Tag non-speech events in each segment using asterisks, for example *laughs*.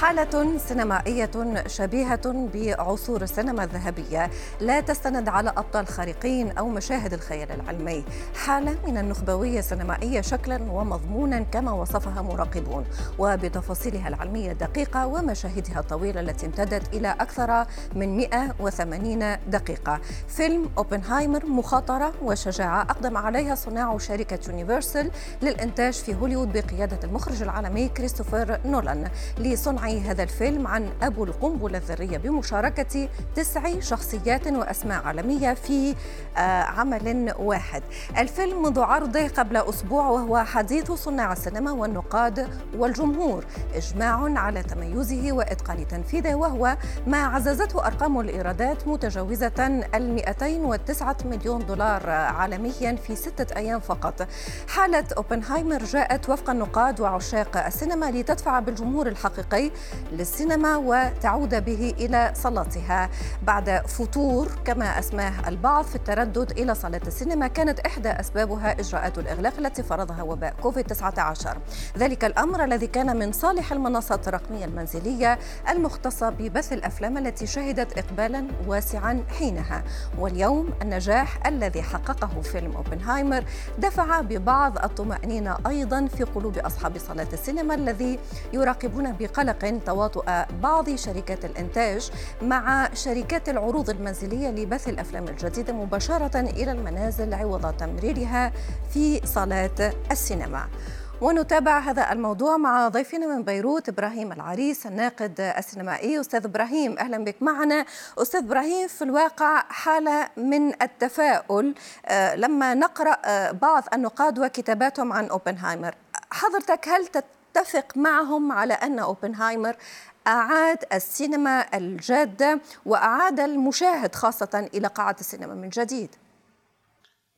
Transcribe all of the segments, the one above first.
حالة سينمائية شبيهة بعصور السينما الذهبية لا تستند على أبطال خارقين أو مشاهد الخيال العلمي. حالة من النخبوية السينمائية شكلا ومضمونا كما وصفها مراقبون وبتفاصيلها العلمية الدقيقة ومشاهدها الطويلة التي امتدت إلى أكثر من 180 دقيقة. فيلم أوبنهايمر مخاطرة وشجاعة أقدم عليها صناع شركة يونيفرسال للإنتاج في هوليوود بقيادة المخرج العالمي كريستوفر نولان لصنع هذا الفيلم عن أبو القنبلة الذرية بمشاركة تسع شخصيات وأسماء عالمية في آه، عمل واحد. الفيلم منذ عرضه قبل أسبوع وهو حديث صناع السينما والنقاد والجمهور إجماع على تميزه وإتقان تنفيذه وهو ما عززته أرقام الإيرادات متجاوزة ال 209 مليون دولار عالميا في ستة أيام فقط. حالة أوبنهايمر جاءت وفق النقاد وعشاق السينما لتدفع بالجمهور الحقيقي للسينما وتعود به إلى صلاتها. بعد فتور كما أسماه البعض في التردد إلى صالة السينما كانت إحدى أسبابها إجراءات الإغلاق التي فرضها وباء كوفيد 19 ذلك الأمر الذي كان من صالح المنصات الرقمية المنزلية المختصة ببث الأفلام التي شهدت إقبالا واسعا حينها. واليوم النجاح الذي حققه فيلم أوبنهايمر دفع ببعض الطمأنينة أيضا في قلوب أصحاب صالات السينما الذي يراقبون بقلق تواطؤ بعض شركات الإنتاج مع شركات العروض المنزلية لبث الأفلام الجديدة مباشرة إلى المنازل عوض تمريرها في صالات السينما. ونتابع هذا الموضوع مع ضيفنا من بيروت إبراهيم العريس الناقد السينمائي. أستاذ إبراهيم أهلا بك معنا. أستاذ إبراهيم في الواقع حاله من التفاؤل آه، لما نقرأ آه، بعض النقاد وكتاباتهم عن أوبنهايمر حضرتك هل تتفق معهم على أن أوبنهايمر أعاد السينما الجادة وأعاد المشاهد خاصة إلى قاعة السينما من جديد.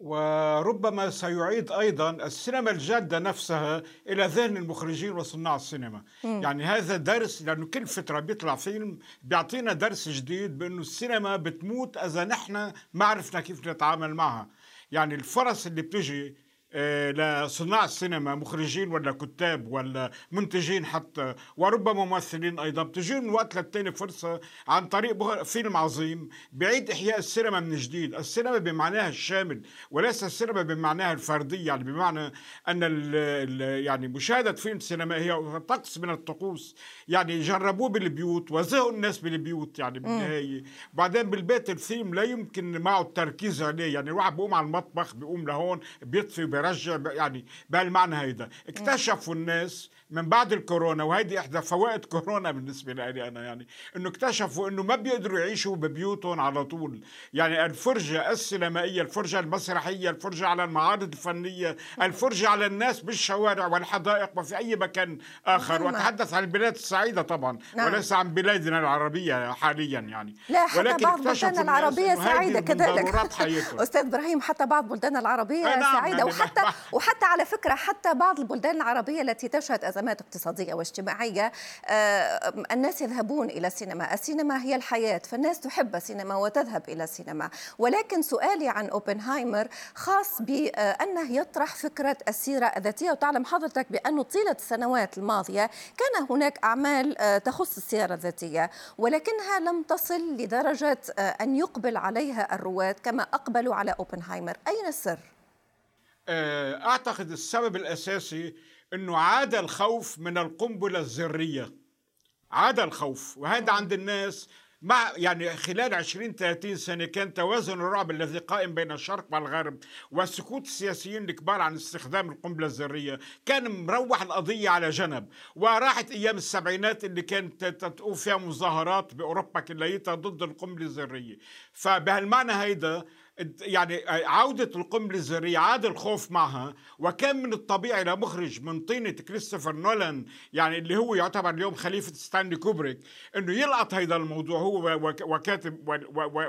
وربما سيعيد أيضا السينما الجادة نفسها إلى ذهن المخرجين وصناع السينما. م. يعني هذا درس لأنه كل فترة بيطلع فيلم بيعطينا درس جديد بأنه السينما بتموت إذا نحن ما عرفنا كيف نتعامل معها. يعني الفرص اللي بتجي لصناع السينما مخرجين ولا كتاب ولا منتجين حتى وربما ممثلين أيضا. بتجي من وقت للتاني فرصة عن طريق فيلم عظيم بعيد إحياء السينما من جديد، السينما بمعناها الشامل وليس السينما بمعناها الفردي. يعني بمعنى أن ال ال يعني مشاهدة فيلم سينمائي هي طقس من الطقوس. يعني جربوه بالبيوت وزهقوا الناس بالبيوت يعني بالنهاية. بعدين بالبيت الفيلم لا يمكن معه التركيز عليه. يعني الواحد بيقوم على المطبخ بيقوم لهون بيطفي بيرجع يعني بهالمعنى هيدا؟ اكتشفوا الناس من بعد الكورونا وهيدي إحدى فوائد كورونا *laughs* بالنسبة لي أنا يعني إنه اكتشفوا إنه ما بيقدروا يعيشوا ببيوتهم على طول. يعني الفرجة السينمائية الفرجة المسرحية الفرجة على المعارض الفنية الفرجة على الناس بالشوارع والحدائق وفي أي مكان آخر. وأتحدث عن البلاد السعيدة طبعا نعم. وليس عن بلادنا العربية حاليا يعني. لا حتى ولكن بعض بلدان العربية سعيدة كذلك. *laughs* أستاذ إبراهيم حتى بعض بلدان العربية نعم سعيدة يعني وحتى وحتى على فكرة حتى بعض البلدان العربية التي تشهد أزمات اقتصادية واجتماعية آه، الناس يذهبون إلى السينما. السينما هي الحياة فالناس تحب السينما وتذهب إلى السينما. ولكن سؤالي عن أوبنهايمر خاص بأنه يطرح فكرة السيرة الذاتية. وتعلم حضرتك بأنه طيلة السنوات الماضية كان هناك أعمال آه، تخص السيرة الذاتية ولكنها لم تصل لدرجة آه، أن يقبل عليها الرواة كما أقبلوا على أوبنهايمر. أين السر؟ أعتقد السبب الأساسي إنه عاد الخوف من القنبلة الذرية. عاد الخوف. وهذا عند الناس مع يعني خلال 20 30 سنة كان توازن الرعب الذي قائم بين الشرق والغرب وسكوت السياسيين الكبار عن استخدام القنبلة الذرية. كان مروح القضية على جنب. وراحت أيام السبعينات اللي كانت تقوم فيها مظاهرات بأوروبا كليتها ضد القنبلة الذرية. فبهالمعنى هيدا يعني عودة القنبلة الذرية عاد الخوف معها. وكان من الطبيعي لمخرج من طينة كريستوفر نولان يعني اللي هو يعتبر اليوم خليفة ستانلي كوبريك إنه يلقط هذا الموضوع هو وكاتب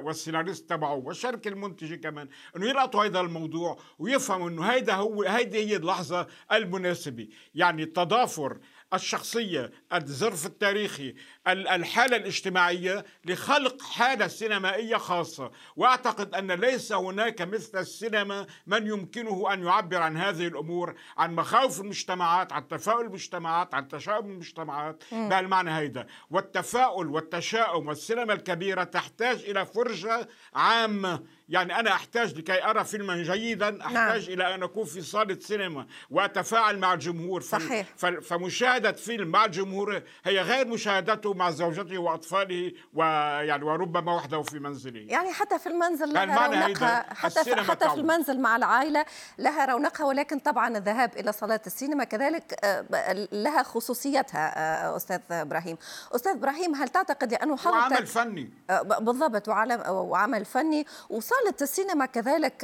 والسيناريست تبعه والشركة المنتجة كمان إنه يلقطوا هذا الموضوع ويفهموا إنه هيدا هو هيدي هي اللحظة المناسبة. يعني التضافر الشخصية الظرف التاريخي الحالة الاجتماعية لخلق حالة سينمائية خاصة. وأعتقد أن ليس هناك مثل السينما من يمكنه أن يعبر عن هذه الأمور عن مخاوف المجتمعات عن تفاؤل المجتمعات عن تشاؤم المجتمعات. بهالمعنى هيدا والتفاؤل والتشاؤم والسينما الكبيرة تحتاج إلى فرجة عامة يعني أنا أحتاج لكي أرى فيلما جيدا نعم. أحتاج نعم. إلى أن أكون في صالة سينما وأتفاعل مع الجمهور صحيح. فمشاهدة فيلم مع الجمهور هي غير مشاهدته مع زوجته وأطفاله ويعني وربما وحده في منزله يعني حتى في المنزل لها رونقها حتى في حتى في المنزل مع العائلة لها رونقها ولكن طبعا الذهاب إلى صالات السينما كذلك آه، لها خصوصيتها آه، أستاذ إبراهيم أستاذ إبراهيم هل تعتقد أنه حضرتك وعمل فني آه، بالضبط وعمل فني وصار صالة السينما كذلك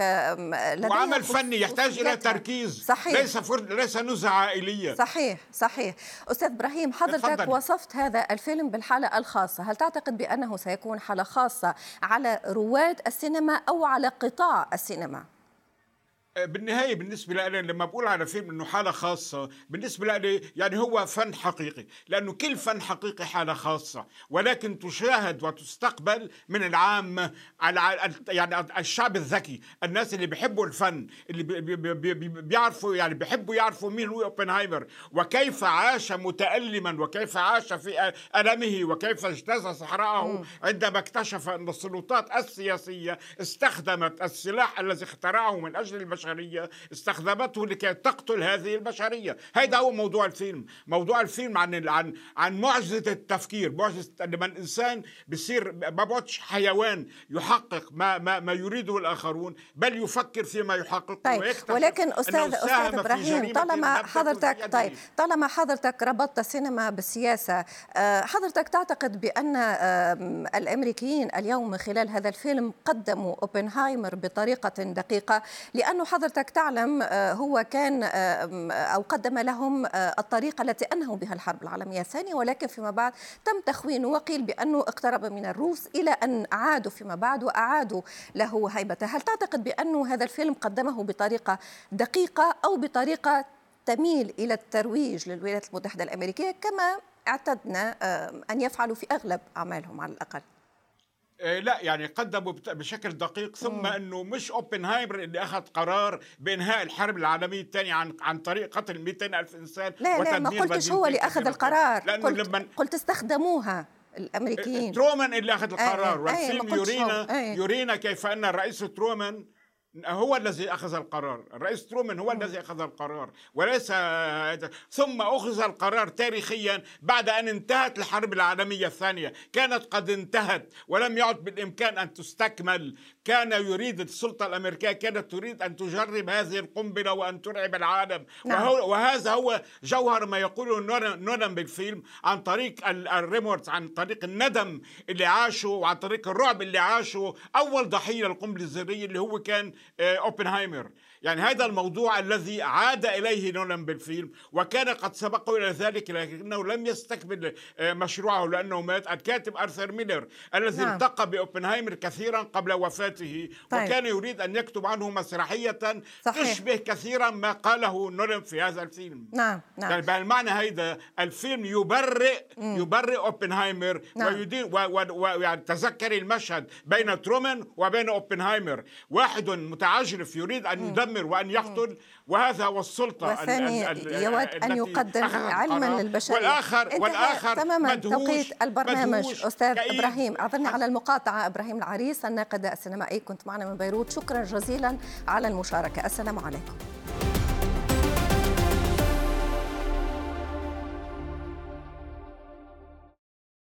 وعمل فني يحتاج إلى تركيز. صحيح. ليس فرد ليس نزعة عائلية صحيح صحيح. أستاذ إبراهيم حضرتك اتفضل. وصفت هذا الفيلم بالحالة الخاصة. هل تعتقد بأنه سيكون حالة خاصة على رواد السينما أو على قطاع السينما؟ بالنهاية بالنسبة لي لما بقول على فيلم إنه حالة خاصة بالنسبة لي يعني هو فن حقيقي لأنه كل فن حقيقي حالة خاصة ولكن تشاهد وتستقبل من العام على يعني الشعب الذكي الناس اللي بيحبوا الفن اللي بيعرفوا يعني بيحبوا يعرفوا مين هو أوبنهايمر وكيف عاش متألما وكيف عاش في ألمه وكيف اجتاز صحراءه عندما اكتشف أن السلطات السياسية استخدمت السلاح الذي اخترعه من أجل البشر البشرية استخدمته لكي تقتل هذه البشرية. هذا هو موضوع الفيلم. موضوع الفيلم عن عن عن معجزة التفكير. معجزة لما الإنسان بصير ما بقعدش حيوان يحقق ما ما ما يريده الآخرون بل يفكر فيما يحققه طيب ولكن أستاذ أستاذ إبراهيم طالما حضرتك طيب طالما حضرتك ربطت السينما بالسياسة آه، حضرتك تعتقد بأن الأمريكيين اليوم خلال هذا الفيلم قدموا أوبنهايمر بطريقة دقيقة؟ لأنه حضرتك تعلم آه، هو كان آه، أو قدم لهم آه، الطريقة التي أنهوا بها الحرب العالمية الثانية ولكن فيما بعد تم تخوينه وقيل بأنه اقترب من الروس إلى أن عادوا فيما بعد وأعادوا له هيبته. هل تعتقد بأنه هذا الفيلم قدمه بطريقة دقيقة أو بطريقة تميل إلى الترويج للولايات المتحدة الأمريكية كما اعتدنا أن يفعلوا في أغلب أعمالهم على الأقل؟ لا يعني قدموا بشكل دقيق ثم إنه مش أوبنهايمر اللي أخذ قرار بإنهاء الحرب العالمية الثانية عن عن طريق قتل 200 ألف إنسان لا لا ما قلتش هو اللي أخذ القرار. لأنه قلت, لما قلت استخدموها الأمريكيين. ترومان اللي أخذ القرار. والفيلم يرينا يرينا كيف أن الرئيس ترومان هو الذي أخذ القرار. الرئيس ترومان هو الذي أخذ القرار. وليس ثم أخذ القرار تاريخيا بعد أن انتهت الحرب العالمية الثانية. كانت قد انتهت ولم يعد بالإمكان أن تستكمل. كان يريد السلطة الأمريكية كانت تريد أن تجرب هذه القنبلة وأن ترعب العالم. نعم. وهذا هو جوهر ما يقوله نولان بالفيلم عن طريق ال remorse عن طريق الندم اللي عاشه وعن طريق الرعب اللي عاشه أول ضحية للقنبلة الذرية اللي هو كان آه، اوبنهايمر يعني هذا الموضوع الذي عاد إليه نولان بالفيلم وكان قد سبقه إلى ذلك لكنه لم يستكمل آه، مشروعه لأنه مات الكاتب أرثر ميلر الذي نعم. التقى بأوبنهايمر كثيرا قبل وفاته طيب. وكان يريد أن يكتب عنه مسرحية صحيح. تشبه كثيرا ما قاله نولان في هذا الفيلم نعم نعم يعني بهالمعنى هيدا الفيلم يبرئ مم. يبرئ أوبنهايمر نعم. ويدين ويعني تذكري المشهد بين ترومان وبين أوبنهايمر واحد متعجرف يريد أن يدمر يدمر وأن يقتل وهذا هو السلطة والثاني يود أن يقدم علما للبشرية. والآخر والآخر تماما توقيت البرنامج أستاذ إبراهيم. أعذرني على المقاطعة إبراهيم العريس الناقد السينمائي. كنت معنا من بيروت. شكرا جزيلا على المشاركة. السلام عليكم.